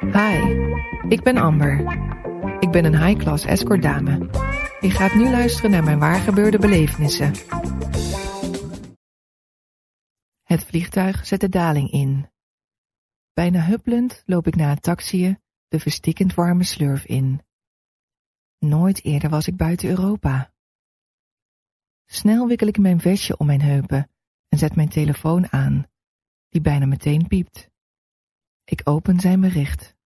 Hi, ik ben Amber. Ik ben een high-class escort dame. Je gaat nu luisteren naar mijn waargebeurde belevenissen. Het vliegtuig zet de daling in. Bijna huppelend loop ik na het taxiën de verstikkend warme slurf in. Nooit eerder was ik buiten Europa. Snel wikkel ik mijn vestje om mijn heupen en zet mijn telefoon aan, die bijna meteen piept. Ik open zijn bericht.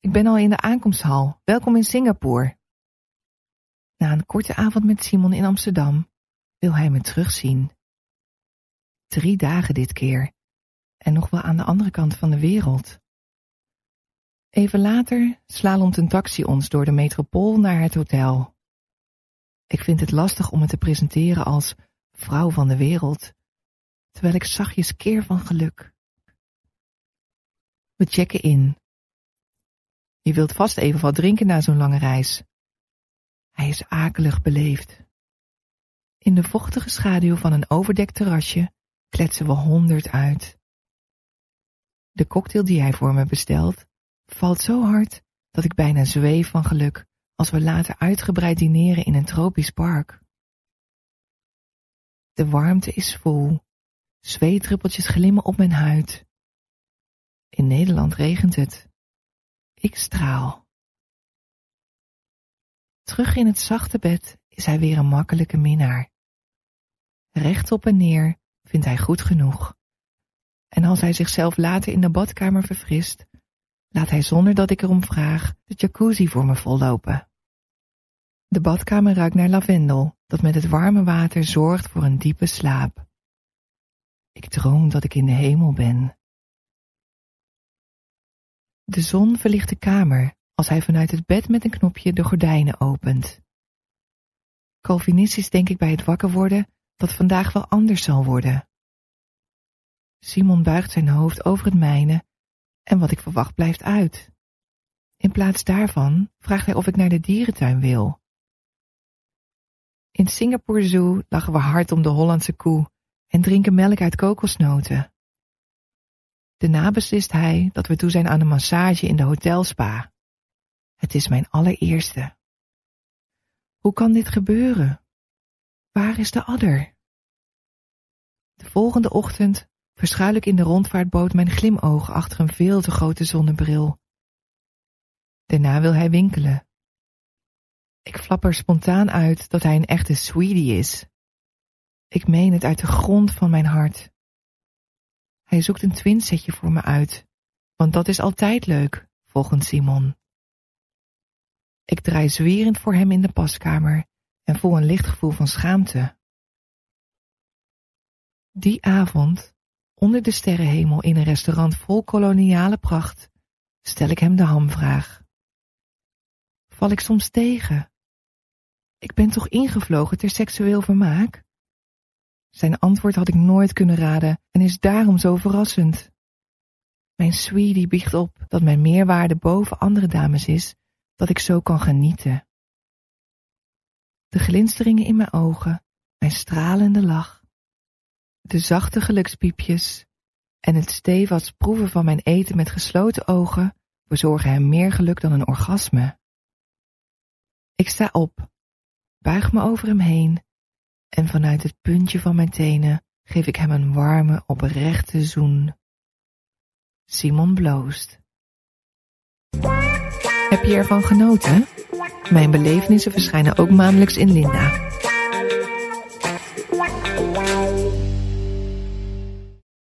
Ik ben al in de aankomsthal. Welkom in Singapore. Na een korte avond met Simon in Amsterdam wil hij me terugzien. Drie dagen dit keer. En nog wel aan de andere kant van de wereld. Even later slalomt een taxi ons door de metropool naar het hotel. Ik vind het lastig om me te presenteren als vrouw van de wereld, terwijl ik zachtjes keer van geluk. We checken in. Je wilt vast even wat drinken na zo'n lange reis. Hij is akelig beleefd. In de vochtige schaduw van een overdekt terrasje kletsen we honderd uit. De cocktail die hij voor me bestelt valt zo hard dat ik bijna zweef van geluk als we later uitgebreid dineren in een tropisch park. De warmte is vol, zweetdruppeltjes glimmen op mijn huid. In Nederland regent het. Ik straal. Terug in het zachte bed is hij weer een makkelijke minnaar. Rechtop en neer vindt hij goed genoeg. En als hij zichzelf later in de badkamer verfrist, laat hij zonder dat ik erom vraag de jacuzzi voor me vollopen. De badkamer ruikt naar lavendel, dat met het warme water zorgt voor een diepe slaap. Ik droom dat ik in de hemel ben. De zon verlicht de kamer als hij vanuit het bed met een knopje de gordijnen opent. Calvinistisch denk ik bij het wakker worden dat vandaag wel anders zal worden. Simon buigt zijn hoofd over het mijne en wat ik verwacht blijft uit. In plaats daarvan vraagt hij of ik naar de dierentuin wil. In Singapore Zoo lachen we hard om de Hollandse koe en drinken melk uit kokosnoten. Daarna beslist hij dat we toe zijn aan een massage in de hotelspa. Het is mijn allereerste. Hoe kan dit gebeuren? Waar is de adder? De volgende ochtend verschuil ik in de rondvaartboot mijn glimoog achter een veel te grote zonnebril. Daarna wil hij winkelen. Ik flapper spontaan uit dat hij een echte sweetie is. Ik meen het uit de grond van mijn hart. Hij zoekt een twinsetje voor me uit, want dat is altijd leuk, volgens Simon. Ik draai zwierend voor hem in de paskamer en voel een licht gevoel van schaamte. Die avond, onder de sterrenhemel in een restaurant vol koloniale pracht, stel ik hem de hamvraag. Val ik soms tegen? Ik ben toch ingevlogen ter seksueel vermaak? Zijn antwoord had ik nooit kunnen raden en is daarom zo verrassend. Mijn sweetie biecht op dat mijn meerwaarde boven andere dames is, dat ik zo kan genieten. De glinsteringen in mijn ogen, mijn stralende lach, de zachte gelukspiepjes en het stevast proeven van mijn eten met gesloten ogen bezorgen hem meer geluk dan een orgasme. Ik sta op, buig me over hem heen en vanuit het puntje van mijn tenen geef ik hem een warme, oprechte zoen. Simon bloost. Heb je ervan genoten? Mijn belevenissen verschijnen ook maandelijks in Linda.